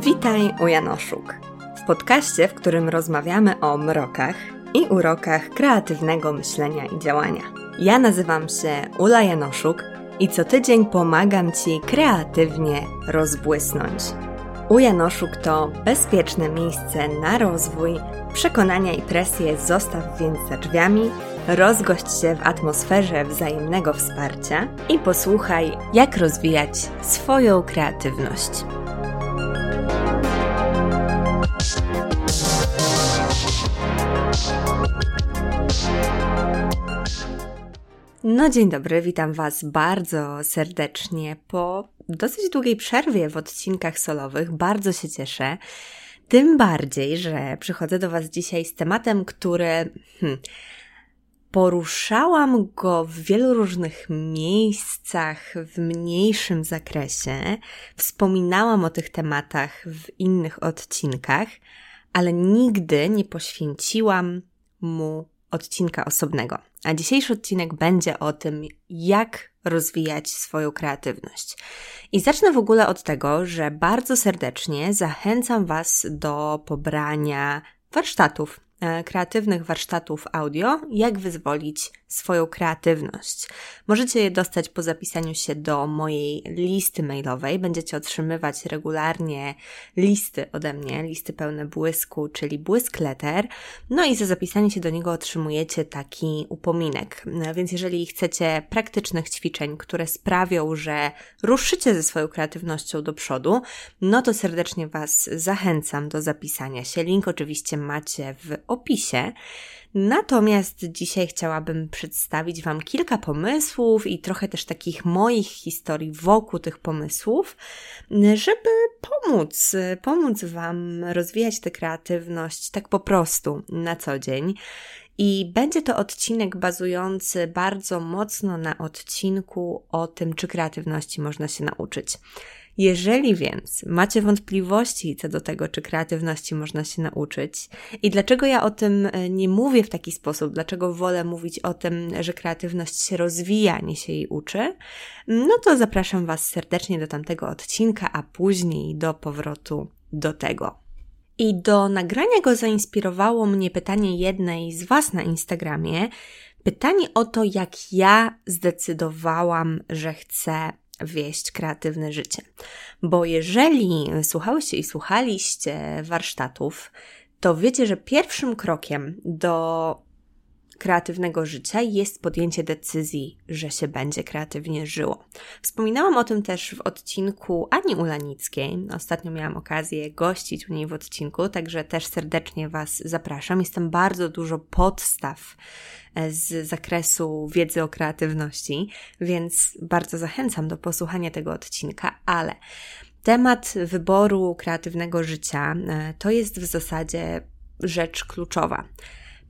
Witaj u Janoszuk. W podcaście, w którym rozmawiamy o mrokach i urokach kreatywnego myślenia i działania. Ja nazywam się Ula Janoszuk i co tydzień pomagam Ci kreatywnie rozbłysnąć. U Janoszuk to bezpieczne miejsce na rozwój, przekonania i presję zostaw więc za drzwiami, rozgość się w atmosferze wzajemnego wsparcia i posłuchaj, jak rozwijać swoją kreatywność. No dzień dobry, witam Was bardzo serdecznie po dosyć długiej przerwie w odcinkach solowych. Bardzo się cieszę. Tym bardziej, że przychodzę do Was dzisiaj z tematem, który hmm, poruszałam go w wielu różnych miejscach, w mniejszym zakresie. Wspominałam o tych tematach w innych odcinkach, ale nigdy nie poświęciłam mu odcinka osobnego. A dzisiejszy odcinek będzie o tym, jak rozwijać swoją kreatywność. I zacznę w ogóle od tego, że bardzo serdecznie zachęcam Was do pobrania warsztatów E, kreatywnych warsztatów audio, jak wyzwolić swoją kreatywność. Możecie je dostać po zapisaniu się do mojej listy mailowej. Będziecie otrzymywać regularnie listy ode mnie, listy pełne błysku, czyli błysk letter. No i za zapisanie się do niego otrzymujecie taki upominek. Więc jeżeli chcecie praktycznych ćwiczeń, które sprawią, że ruszycie ze swoją kreatywnością do przodu, no to serdecznie Was zachęcam do zapisania się. Link oczywiście macie w opisie. Natomiast dzisiaj chciałabym przedstawić Wam kilka pomysłów i trochę też takich moich historii wokół tych pomysłów, żeby pomóc, pomóc Wam rozwijać tę kreatywność tak po prostu na co dzień. I będzie to odcinek bazujący bardzo mocno na odcinku o tym, czy kreatywności można się nauczyć. Jeżeli więc macie wątpliwości co do tego, czy kreatywności można się nauczyć i dlaczego ja o tym e, nie mówię w taki sposób, dlaczego wolę mówić o tym, że kreatywność się rozwija, nie się jej uczy, no to zapraszam Was serdecznie do tamtego odcinka, a później do powrotu do tego. I do nagrania go zainspirowało mnie pytanie jednej z Was na Instagramie. Pytanie o to, jak ja zdecydowałam, że chcę wieść kreatywne życie. Bo jeżeli słuchałyście i słuchaliście warsztatów, to wiecie, że pierwszym krokiem do kreatywnego życia jest podjęcie decyzji, że się będzie kreatywnie żyło. Wspominałam o tym też w odcinku Ani Ulanickiej. Ostatnio miałam okazję gościć u niej w odcinku, także też serdecznie Was zapraszam. Jest tam bardzo dużo podstaw e, z zakresu wiedzy o kreatywności, więc bardzo zachęcam do posłuchania tego odcinka, ale temat wyboru kreatywnego życia e, to jest w zasadzie rzecz kluczowa.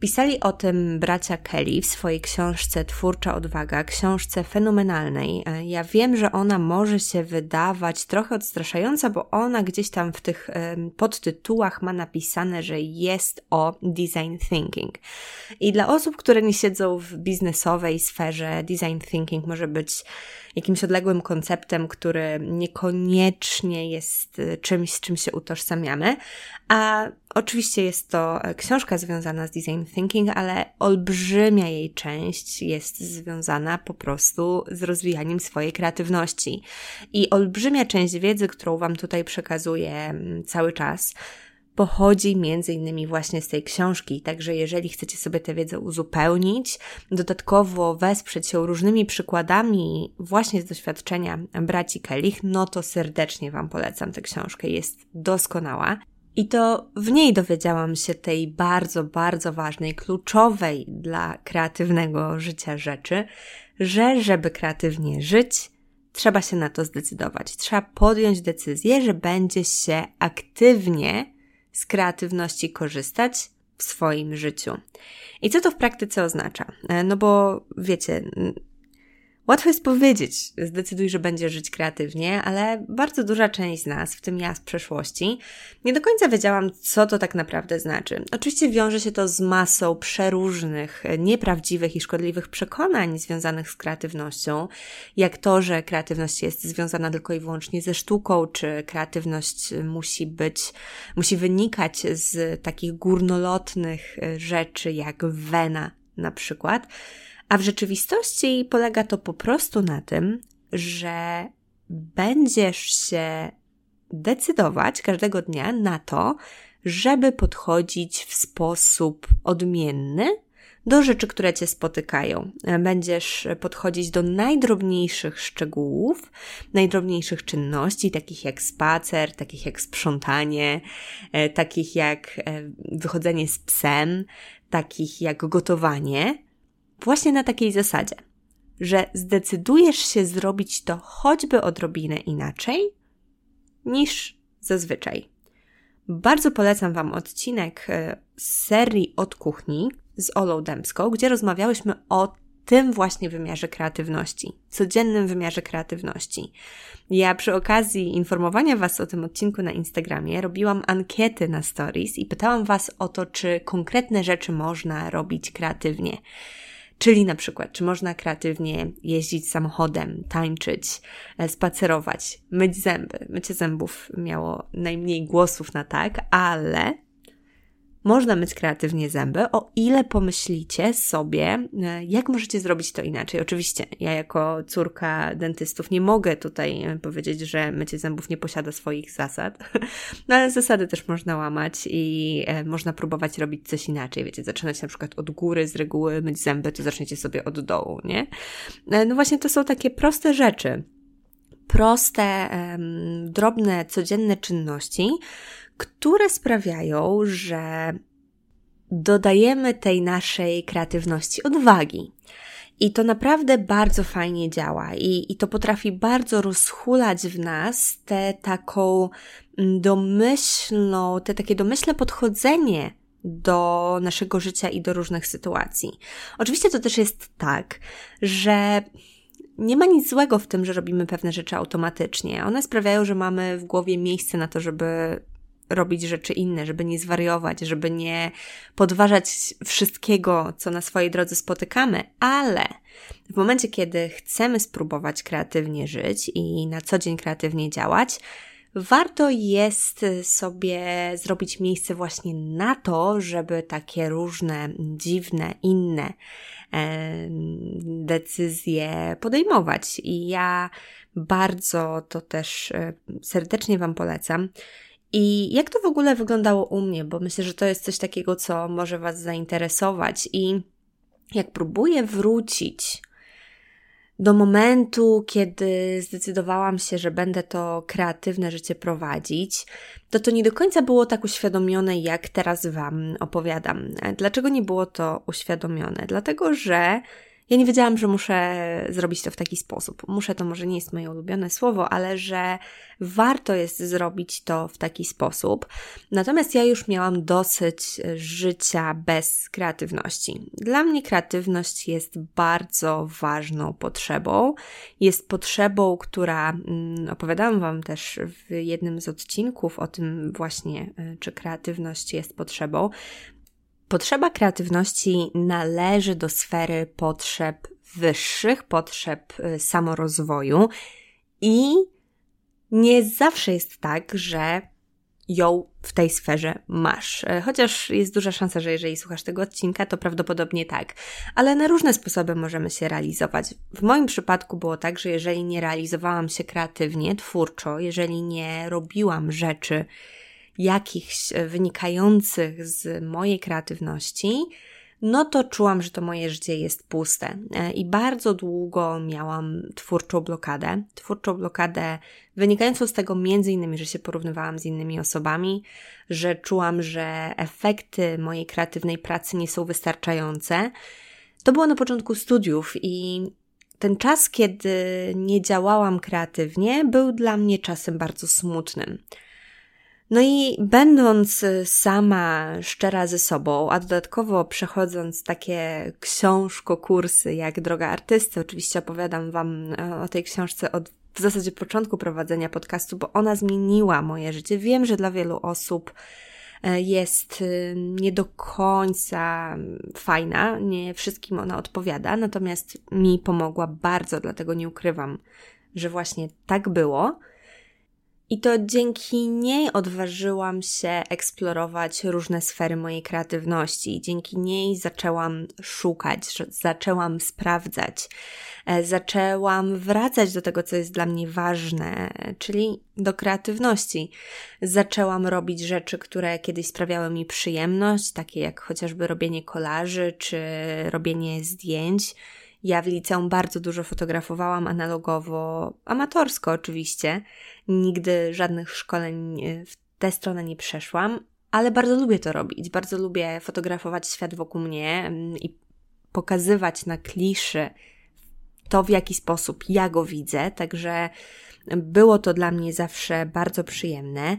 Pisali o tym bracia Kelly w swojej książce Twórcza Odwaga, książce fenomenalnej. E, ja wiem, że ona może się wydawać trochę odstraszająca, bo ona gdzieś tam w tych podtytułach ma napisane, że jest o design thinking. I dla osób, które nie siedzą w biznesowej sferze, design thinking może być jakimś odległym konceptem, który niekoniecznie jest y, czymś, z czym się utożsamiamy. A oczywiście jest to e, książka związana z design thinking, ale olbrzymia jej część jest związana po prostu z rozwijaniem swojej kreatywności. I olbrzymia część wiedzy, którą Wam tutaj przekazuję mm, cały czas, pochodzi między innymi właśnie z tej książki. Także jeżeli chcecie sobie tę wiedzę uzupełnić, dodatkowo wesprzeć się różnymi przykładami właśnie z doświadczenia braci Kellich, no to serdecznie Wam polecam tę książkę. Jest doskonała. I to w niej dowiedziałam się tej bardzo, bardzo ważnej, kluczowej dla kreatywnego życia rzeczy, że żeby kreatywnie żyć, trzeba się na to zdecydować. Trzeba podjąć decyzję, że będzie się aktywnie z kreatywności korzystać w swoim życiu. I co to w praktyce oznacza? E, no bo wiecie, Łatwo jest powiedzieć, zdecyduj, że będziesz żyć kreatywnie, ale bardzo duża część z nas, w tym ja z przeszłości, nie do końca wiedziałam, co to tak naprawdę znaczy. Oczywiście wiąże się to z masą przeróżnych, nieprawdziwych i szkodliwych przekonań związanych z kreatywnością, jak to, że kreatywność jest związana tylko i wyłącznie ze sztuką, czy kreatywność musi być, musi wynikać z takich górnolotnych rzeczy, jak wena na przykład. A w rzeczywistości polega to po prostu na tym, że będziesz się decydować każdego dnia na to, żeby podchodzić w sposób odmienny do rzeczy, które cię spotykają. Będziesz podchodzić do najdrobniejszych szczegółów, najdrobniejszych czynności, takich jak spacer, takich jak sprzątanie, e, takich jak e, wychodzenie z psem, takich jak gotowanie, właśnie na takiej zasadzie, że zdecydujesz się zrobić to choćby odrobinę inaczej niż zazwyczaj. Bardzo polecam Wam odcinek e, z serii od kuchni z Olą Dębską, gdzie rozmawiałyśmy o tym właśnie wymiarze kreatywności, codziennym wymiarze kreatywności. Ja przy okazji informowania Was o tym odcinku na Instagramie robiłam ankiety na stories i pytałam Was o to, czy konkretne rzeczy można robić kreatywnie. Czyli na przykład, czy można kreatywnie jeździć samochodem, tańczyć, e, spacerować, myć zęby. Mycie zębów miało najmniej głosów na tak, ale można myć kreatywnie zęby, o ile pomyślicie sobie, e, jak możecie zrobić to inaczej. Oczywiście, ja jako córka dentystów nie mogę tutaj e, powiedzieć, że mycie zębów nie posiada swoich zasad, no ale zasady też można łamać i e, można próbować robić coś inaczej. Wiecie, zaczynać na przykład od góry, z reguły myć zęby, to zaczniecie sobie od dołu, nie? No właśnie to są takie proste rzeczy proste, drobne, codzienne czynności, które sprawiają, że dodajemy tej naszej kreatywności odwagi. I to naprawdę bardzo fajnie działa i, i to potrafi bardzo rozhulać w nas tę taką mm, domyślną, te takie domyślne podchodzenie do naszego życia i do różnych sytuacji. Oczywiście to też jest tak, że nie ma nic złego w tym, że robimy pewne rzeczy automatycznie. One sprawiają, że mamy w głowie miejsce na to, żeby robić rzeczy inne, żeby nie zwariować, żeby nie podważać wszystkiego, co na swojej drodze spotykamy, ale w momencie, kiedy chcemy spróbować kreatywnie żyć i na co dzień kreatywnie działać, warto jest sobie zrobić miejsce właśnie na to, żeby takie różne dziwne, inne decyzje podejmować. I ja bardzo to też e, serdecznie Wam polecam. I jak to w ogóle wyglądało u mnie, bo myślę, że to jest coś takiego, co może Was zainteresować. I jak próbuję wrócić do momentu, kiedy zdecydowałam się, że będę to kreatywne życie prowadzić, to to nie do końca było tak uświadomione, jak teraz Wam opowiadam. Dlaczego nie było to uświadomione? Dlatego, że ja nie wiedziałam, że muszę zrobić to w taki sposób. Muszę to może nie jest moje ulubione słowo, ale że warto jest zrobić to w taki sposób. Natomiast ja już miałam dosyć życia bez kreatywności. Dla mnie kreatywność jest bardzo ważną potrzebą. Jest potrzebą, która mm, opowiadałam Wam też w jednym z odcinków o tym właśnie, y, czy kreatywność jest potrzebą. Potrzeba kreatywności należy do sfery potrzeb wyższych, potrzeb y, samorozwoju i nie zawsze jest tak, że ją w tej sferze masz. Y, chociaż jest duża szansa, że jeżeli słuchasz tego odcinka, to prawdopodobnie tak. Ale na różne sposoby możemy się realizować. W moim przypadku było tak, że jeżeli nie realizowałam się kreatywnie, twórczo, jeżeli nie robiłam rzeczy, jakichś e, wynikających z mojej kreatywności, no to czułam, że to moje życie jest puste. E, I bardzo długo miałam twórczą blokadę. Twórczą blokadę wynikającą z tego między innymi, że się porównywałam z innymi osobami, że czułam, że efekty mojej kreatywnej pracy nie są wystarczające. To było na początku studiów i ten czas, kiedy nie działałam kreatywnie, był dla mnie czasem bardzo smutnym. No i będąc sama szczera ze sobą, a dodatkowo przechodząc takie książko, kursy jak Droga Artysty, oczywiście opowiadam Wam e, o tej książce od w zasadzie początku prowadzenia podcastu, bo ona zmieniła moje życie. Wiem, że dla wielu osób e, jest e, nie do końca fajna, nie wszystkim ona odpowiada, natomiast mi pomogła bardzo, dlatego nie ukrywam, że właśnie tak było. I to dzięki niej odważyłam się eksplorować różne sfery mojej kreatywności. Dzięki niej zaczęłam szukać, zaczęłam sprawdzać, e, zaczęłam wracać do tego, co jest dla mnie ważne, czyli do kreatywności. Zaczęłam robić rzeczy, które kiedyś sprawiały mi przyjemność, takie jak chociażby robienie kolaży czy robienie zdjęć ja w liceum bardzo dużo fotografowałam analogowo, amatorsko oczywiście. Nigdy żadnych szkoleń e, w tę stronę nie przeszłam, ale bardzo lubię to robić. Bardzo lubię fotografować świat wokół mnie mm, i pokazywać na kliszy to, w jaki sposób ja go widzę. Także było to dla mnie zawsze bardzo przyjemne.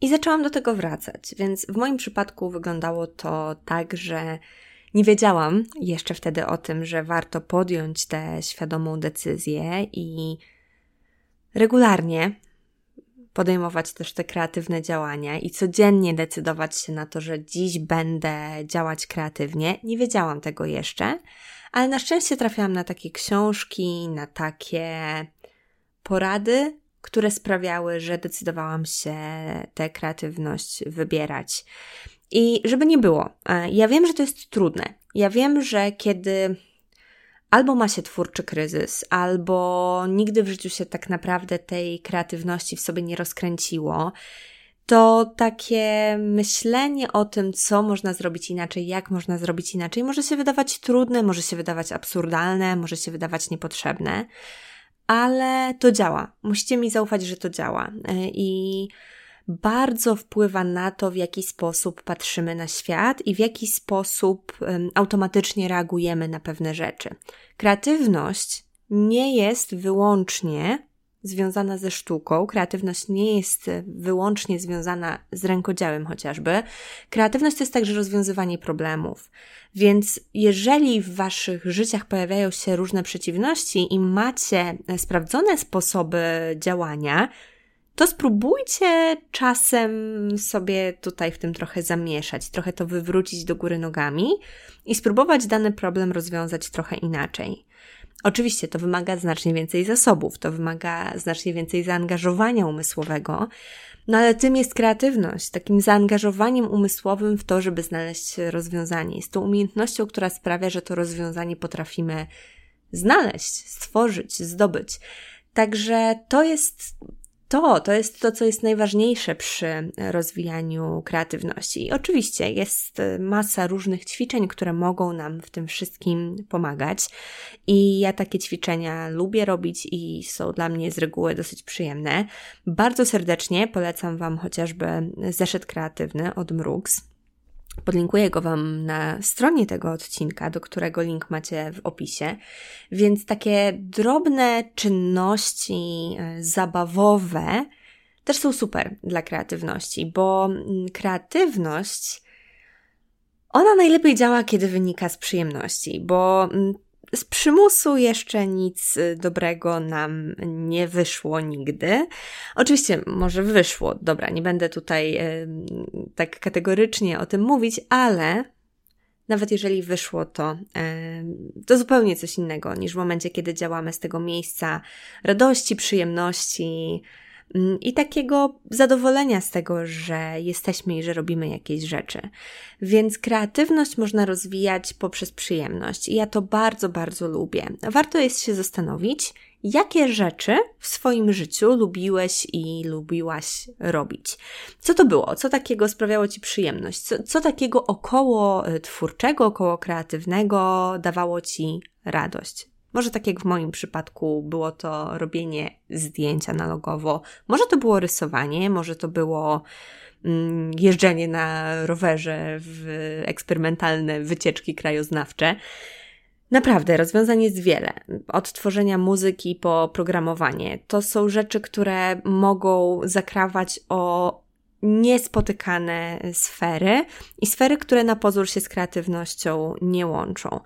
I zaczęłam do tego wracać, więc w moim przypadku wyglądało to tak, że nie wiedziałam jeszcze wtedy o tym, że warto podjąć tę świadomą decyzję i regularnie podejmować też te kreatywne działania i codziennie decydować się na to, że dziś będę działać kreatywnie. Nie wiedziałam tego jeszcze, ale na szczęście trafiłam na takie książki, na takie porady, które sprawiały, że decydowałam się tę kreatywność wybierać. I żeby nie było, e, ja wiem, że to jest trudne. Ja wiem, że kiedy albo ma się twórczy kryzys, albo nigdy w życiu się tak naprawdę tej kreatywności w sobie nie rozkręciło, to takie myślenie o tym, co można zrobić inaczej, jak można zrobić inaczej, może się wydawać trudne, może się wydawać absurdalne, może się wydawać niepotrzebne, ale to działa. Musicie mi zaufać, że to działa. E, I bardzo wpływa na to, w jaki sposób patrzymy na świat i w jaki sposób automatycznie reagujemy na pewne rzeczy. Kreatywność nie jest wyłącznie związana ze sztuką, kreatywność nie jest wyłącznie związana z rękodziełem chociażby. Kreatywność to jest także rozwiązywanie problemów. Więc jeżeli w waszych życiach pojawiają się różne przeciwności i macie sprawdzone sposoby działania, to spróbujcie czasem sobie tutaj w tym trochę zamieszać, trochę to wywrócić do góry nogami i spróbować dany problem rozwiązać trochę inaczej. Oczywiście to wymaga znacznie więcej zasobów, to wymaga znacznie więcej zaangażowania umysłowego, no ale tym jest kreatywność, takim zaangażowaniem umysłowym w to, żeby znaleźć rozwiązanie. Jest to umiejętnością, która sprawia, że to rozwiązanie potrafimy znaleźć, stworzyć, zdobyć. Także to jest to, to jest to, co jest najważniejsze przy rozwijaniu kreatywności. I oczywiście jest masa różnych ćwiczeń, które mogą nam w tym wszystkim pomagać. I ja takie ćwiczenia lubię robić i są dla mnie z reguły dosyć przyjemne. Bardzo serdecznie polecam Wam chociażby zeszyt kreatywny od Mrugs Podlinkuję go Wam na stronie tego odcinka, do którego link macie w opisie. Więc takie drobne czynności e, zabawowe też są super dla kreatywności, bo mm, kreatywność ona najlepiej działa, kiedy wynika z przyjemności, bo mm, z przymusu jeszcze nic y, dobrego nam nie wyszło nigdy. Oczywiście, może wyszło, dobra, nie będę tutaj tak kategorycznie o tym mówić, ale nawet jeżeli wyszło to, to zupełnie coś innego niż w momencie, kiedy działamy z tego miejsca radości, przyjemności, i takiego zadowolenia z tego, że jesteśmy i że robimy jakieś rzeczy. Więc kreatywność można rozwijać poprzez przyjemność i ja to bardzo, bardzo lubię. Warto jest się zastanowić, jakie rzeczy w swoim życiu lubiłeś i lubiłaś robić. Co to było? Co takiego sprawiało Ci przyjemność? Co, co takiego około e, twórczego, około kreatywnego dawało Ci radość? Może tak jak w moim przypadku było to robienie zdjęć analogowo, może to było rysowanie, może to było mm, jeżdżenie na rowerze w eksperymentalne wycieczki krajoznawcze. Naprawdę, rozwiązań jest wiele. Od tworzenia muzyki po programowanie. To są rzeczy, które mogą zakrawać o niespotykane sfery i sfery, które na pozór się z kreatywnością nie łączą.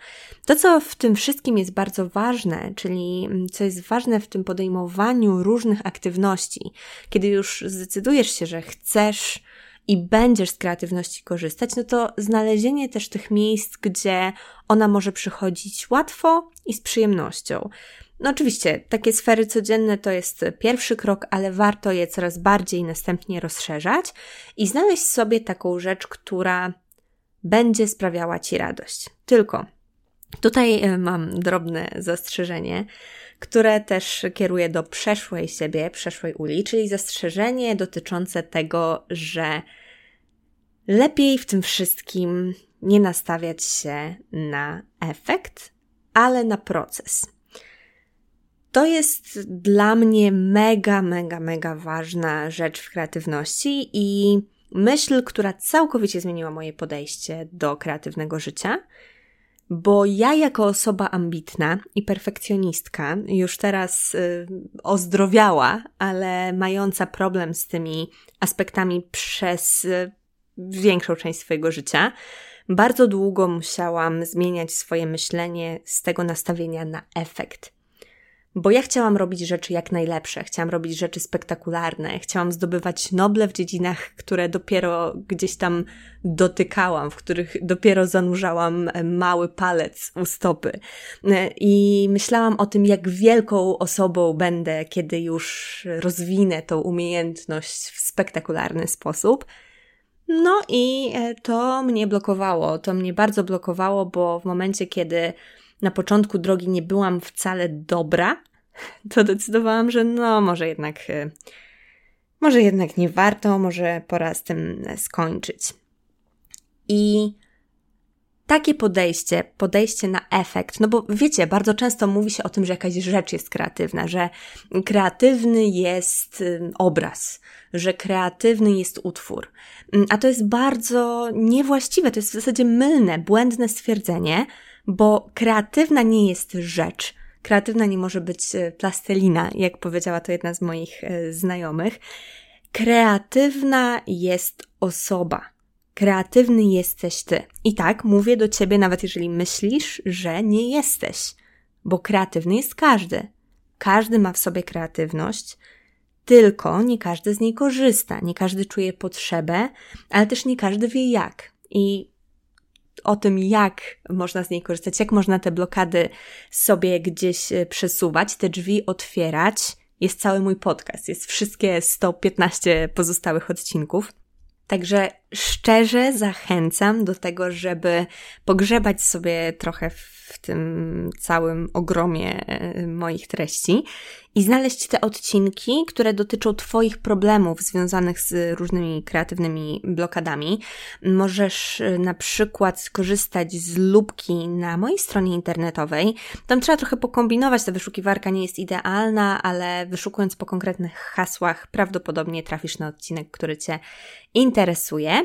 To, co w tym wszystkim jest bardzo ważne, czyli co jest ważne w tym podejmowaniu różnych aktywności, kiedy już zdecydujesz się, że chcesz i będziesz z kreatywności korzystać, no to znalezienie też tych miejsc, gdzie ona może przychodzić łatwo i z przyjemnością. No oczywiście, takie sfery codzienne to jest pierwszy krok, ale warto je coraz bardziej następnie rozszerzać i znaleźć sobie taką rzecz, która będzie sprawiała Ci radość. Tylko tutaj e, mam drobne zastrzeżenie, które też kieruję do przeszłej siebie, przeszłej uli, czyli zastrzeżenie dotyczące tego, że lepiej w tym wszystkim nie nastawiać się na efekt, ale na proces. To jest dla mnie mega, mega, mega ważna rzecz w kreatywności i myśl, która całkowicie zmieniła moje podejście do kreatywnego życia, bo ja jako osoba ambitna i perfekcjonistka, już teraz y, ozdrowiała, ale mająca problem z tymi aspektami przez y, większą część swojego życia, bardzo długo musiałam zmieniać swoje myślenie z tego nastawienia na efekt bo ja chciałam robić rzeczy jak najlepsze, chciałam robić rzeczy spektakularne, chciałam zdobywać noble w dziedzinach, które dopiero gdzieś tam dotykałam, w których dopiero zanurzałam mały palec u stopy. I myślałam o tym, jak wielką osobą będę, kiedy już rozwinę tą umiejętność w spektakularny sposób. No i e, to mnie blokowało, to mnie bardzo blokowało, bo w momencie, kiedy na początku drogi nie byłam wcale dobra, to decydowałam, że no, może jednak, e, może jednak nie warto, może pora z tym skończyć. I takie podejście, podejście na efekt, no bo wiecie, bardzo często mówi się o tym, że jakaś rzecz jest kreatywna, że kreatywny jest obraz, że kreatywny jest utwór. Mm, a to jest bardzo niewłaściwe, to jest w zasadzie mylne, błędne stwierdzenie, bo kreatywna nie jest rzecz. Kreatywna nie może być e, plastelina, jak powiedziała to jedna z moich e, znajomych. Kreatywna jest osoba. Kreatywny jesteś ty. I tak mówię do ciebie, nawet jeżeli myślisz, że nie jesteś, bo kreatywny jest każdy. Każdy ma w sobie kreatywność, tylko nie każdy z niej korzysta, nie każdy czuje potrzebę, ale też nie każdy wie jak. I o tym, jak można z niej korzystać, jak można te blokady sobie gdzieś e, przesuwać, te drzwi otwierać, jest cały mój podcast, jest wszystkie 115 pozostałych odcinków. Także szczerze zachęcam do tego, żeby pogrzebać sobie trochę w tym całym ogromie e, moich treści i znaleźć te odcinki, które dotyczą Twoich problemów związanych z różnymi kreatywnymi blokadami. Możesz e, na przykład skorzystać z lubki na mojej stronie internetowej. Tam trzeba trochę pokombinować, ta wyszukiwarka nie jest idealna, ale wyszukując po konkretnych hasłach, prawdopodobnie trafisz na odcinek, który Cię interesuje.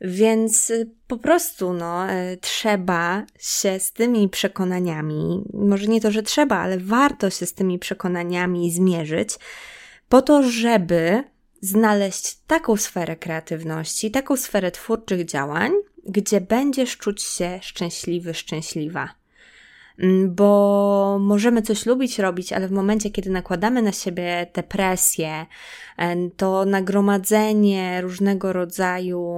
Więc e, po prostu, no, e, trzeba się z tymi przekonaniami, może nie to, że trzeba, ale warto się z tymi przekonaniami zmierzyć, po to, żeby znaleźć taką sferę kreatywności, taką sferę twórczych działań, gdzie będziesz czuć się szczęśliwy, szczęśliwa. Mm, bo możemy coś lubić robić, ale w momencie, kiedy nakładamy na siebie te presje, to nagromadzenie różnego rodzaju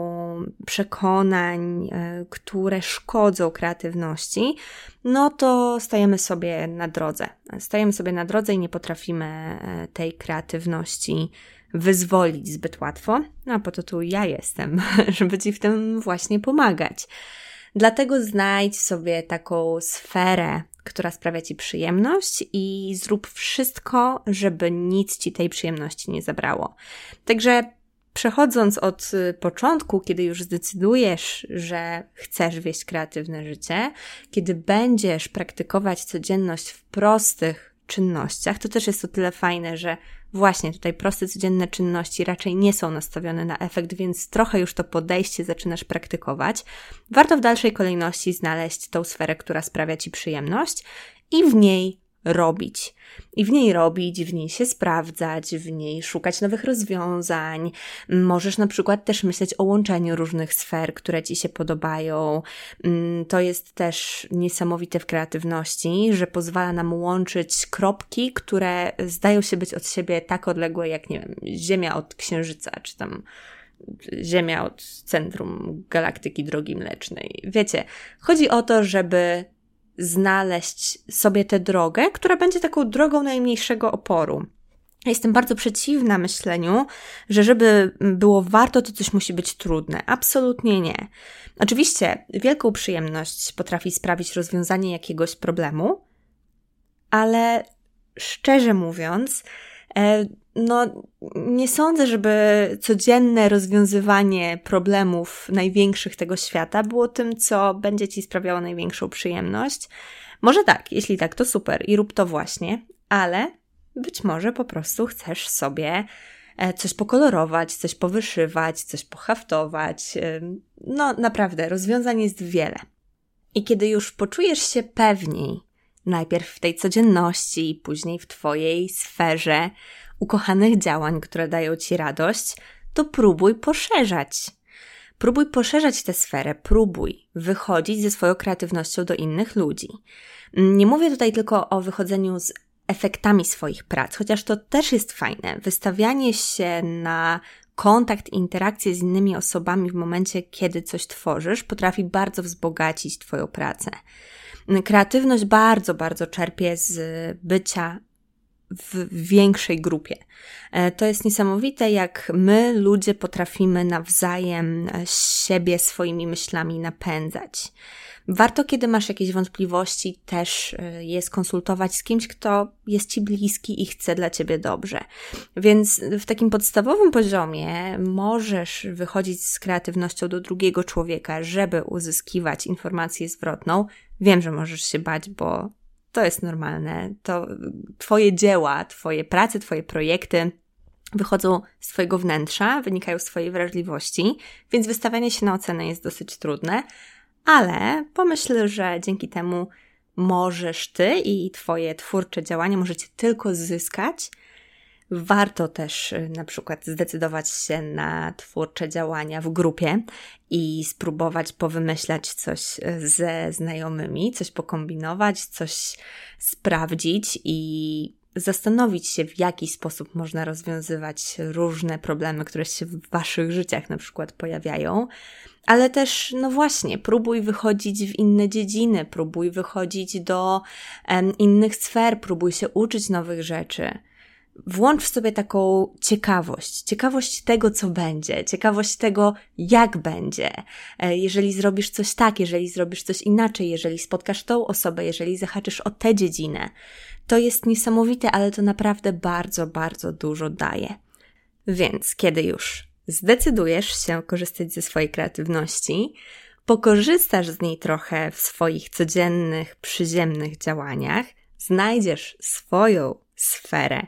przekonań, e, które szkodzą kreatywności, no to stajemy sobie na drodze. Stajemy sobie na drodze i nie potrafimy e, tej kreatywności wyzwolić zbyt łatwo. No a po to tu ja jestem, żeby Ci w tym właśnie pomagać. Dlatego znajdź sobie taką sferę, która sprawia Ci przyjemność i zrób wszystko, żeby nic Ci tej przyjemności nie zabrało. Także przechodząc od początku, kiedy już zdecydujesz, że chcesz wieść kreatywne życie, kiedy będziesz praktykować codzienność w prostych czynnościach, to też jest o tyle fajne, że Właśnie tutaj proste codzienne czynności raczej nie są nastawione na efekt, więc trochę już to podejście zaczynasz praktykować. Warto w dalszej kolejności znaleźć tą sferę, która sprawia Ci przyjemność i w niej robić. I w niej robić, w niej się sprawdzać, w niej szukać nowych rozwiązań. Możesz na przykład też myśleć o łączeniu różnych sfer, które ci się podobają. Mm, to jest też niesamowite w kreatywności, że pozwala nam łączyć kropki, które zdają się być od siebie tak odległe, jak nie wiem, Ziemia od Księżyca, czy tam Ziemia od centrum galaktyki drogi mlecznej. Wiecie, chodzi o to, żeby znaleźć sobie tę drogę, która będzie taką drogą najmniejszego oporu. Jestem bardzo przeciwna myśleniu, że żeby było warto, to coś musi być trudne. Absolutnie nie. Oczywiście, wielką przyjemność potrafi sprawić rozwiązanie jakiegoś problemu, ale szczerze mówiąc, e, no, nie sądzę, żeby codzienne rozwiązywanie problemów największych tego świata było tym, co będzie ci sprawiało największą przyjemność. Może tak, jeśli tak, to super i rób to właśnie, ale być może po prostu chcesz sobie e, coś pokolorować, coś powyszywać, coś pohaftować. No, naprawdę, rozwiązań jest wiele. I kiedy już poczujesz się pewniej, najpierw w tej codzienności, później w Twojej sferze, ukochanych działań, które dają Ci radość, to próbuj poszerzać. Próbuj poszerzać tę sferę, próbuj wychodzić ze swoją kreatywnością do innych ludzi. Nie mówię tutaj tylko o wychodzeniu z efektami swoich prac, chociaż to też jest fajne. Wystawianie się na kontakt, interakcję z innymi osobami w momencie, kiedy coś tworzysz, potrafi bardzo wzbogacić Twoją pracę. Kreatywność bardzo, bardzo czerpie z bycia w większej grupie. E, to jest niesamowite, jak my, ludzie, potrafimy nawzajem e, siebie swoimi myślami napędzać. Warto, kiedy masz jakieś wątpliwości, też e, je skonsultować z kimś, kto jest ci bliski i chce dla ciebie dobrze. Więc w takim podstawowym poziomie możesz wychodzić z kreatywnością do drugiego człowieka, żeby uzyskiwać informację zwrotną. Wiem, że możesz się bać, bo to jest normalne. To Twoje dzieła, Twoje prace, Twoje projekty wychodzą z Twojego wnętrza, wynikają z Twojej wrażliwości, więc wystawianie się na ocenę jest dosyć trudne, ale pomyśl, że dzięki temu możesz Ty i Twoje twórcze działania możecie tylko zyskać Warto też y, na przykład zdecydować się na twórcze działania w grupie i spróbować powymyślać coś y, ze znajomymi, coś pokombinować, coś sprawdzić i zastanowić się, w jaki sposób można rozwiązywać różne problemy, które się w waszych życiach na przykład pojawiają. Ale też, no właśnie, próbuj wychodzić w inne dziedziny, próbuj wychodzić do um, innych sfer, próbuj się uczyć nowych rzeczy włącz w sobie taką ciekawość, ciekawość tego, co będzie, ciekawość tego, jak będzie. E, jeżeli zrobisz coś tak, jeżeli zrobisz coś inaczej, jeżeli spotkasz tą osobę, jeżeli zahaczysz o tę dziedzinę, to jest niesamowite, ale to naprawdę bardzo, bardzo dużo daje. Więc kiedy już zdecydujesz się korzystać ze swojej kreatywności, pokorzystasz z niej trochę w swoich codziennych, przyziemnych działaniach, znajdziesz swoją sferę,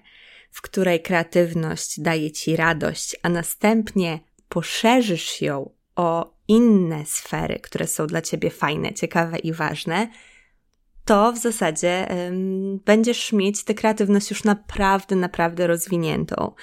w której kreatywność daje ci radość, a następnie poszerzysz ją o inne sfery, które są dla ciebie fajne, ciekawe i ważne, to w zasadzie będziesz mieć tę kreatywność już naprawdę, naprawdę rozwiniętą.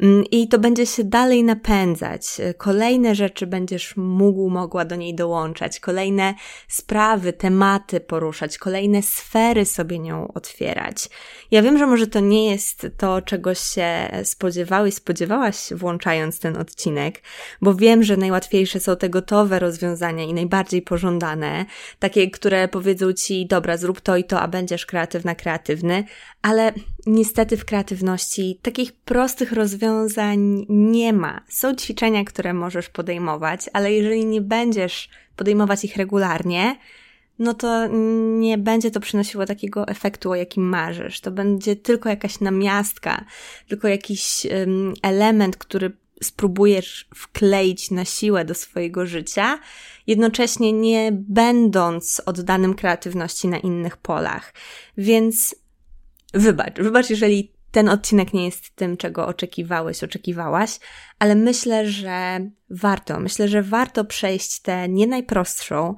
Mm, I to będzie się dalej napędzać. Kolejne rzeczy będziesz mógł, mogła do niej dołączać, kolejne sprawy, tematy poruszać, kolejne sfery sobie nią otwierać. Ja wiem, że może to nie jest to, czego się spodziewałeś, spodziewałaś, włączając ten odcinek, bo wiem, że najłatwiejsze są te gotowe rozwiązania i najbardziej pożądane, takie, które powiedzą ci, dobra, zrób to i to, a będziesz kreatywna, kreatywny, ale niestety w kreatywności takich prostych rozwiązań nie ma. Są ćwiczenia, które możesz podejmować, ale jeżeli nie będziesz podejmować ich regularnie, no to nie będzie to przynosiło takiego efektu, o jakim marzysz. To będzie tylko jakaś namiastka, tylko jakiś element, który spróbujesz wkleić na siłę do swojego życia, jednocześnie nie będąc oddanym kreatywności na innych polach. Więc Wybacz, wybacz, jeżeli ten odcinek nie jest tym, czego oczekiwałeś, oczekiwałaś, ale myślę, że warto. Myślę, że warto przejść tę nie najprostszą,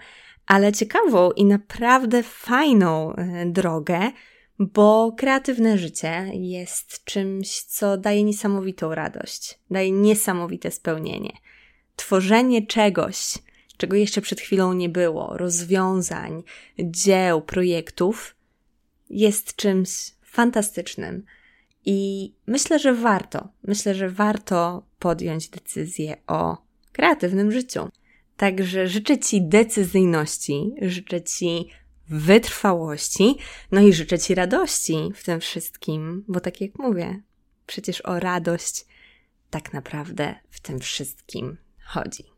ale ciekawą i naprawdę fajną e, drogę, Bo kreatywne życie jest czymś, co daje niesamowitą radość, daje niesamowite spełnienie. Tworzenie czegoś, czego jeszcze przed chwilą nie było, rozwiązań, dzieł, projektów, jest czymś fantastycznym. I myślę, że warto, myślę, że warto podjąć decyzję o kreatywnym życiu. Także życzę Ci decyzyjności, życzę Ci wytrwałości, no i życzę Ci radości w tym wszystkim, bo tak jak mówię, przecież o radość tak naprawdę w tym wszystkim chodzi.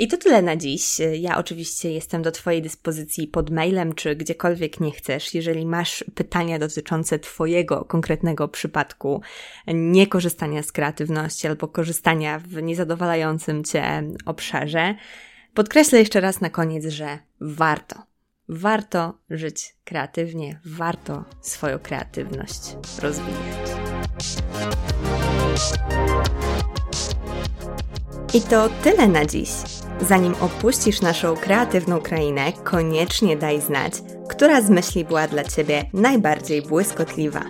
I to tyle na dziś. Ja oczywiście jestem do Twojej dyspozycji pod mailem, czy gdziekolwiek nie chcesz. Jeżeli masz pytania dotyczące Twojego konkretnego przypadku niekorzystania z kreatywności albo korzystania w niezadowalającym Cię obszarze, podkreślę jeszcze raz na koniec, że warto. Warto żyć kreatywnie, warto swoją kreatywność rozwijać. I to tyle na dziś. Zanim opuścisz naszą kreatywną krainę, koniecznie daj znać, która z myśli była dla Ciebie najbardziej błyskotliwa.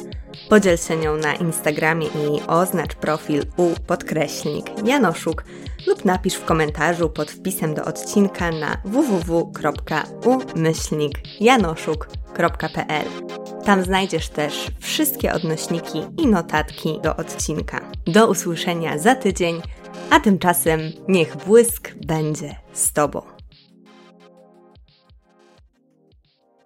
Podziel się nią na Instagramie i oznacz profil u podkreślnik Janoszuk lub napisz w komentarzu pod wpisem do odcinka na www.umyślnikjanoszuk.pl. Tam znajdziesz też wszystkie odnośniki i notatki do odcinka. Do usłyszenia za tydzień a tymczasem niech błysk będzie z Tobą.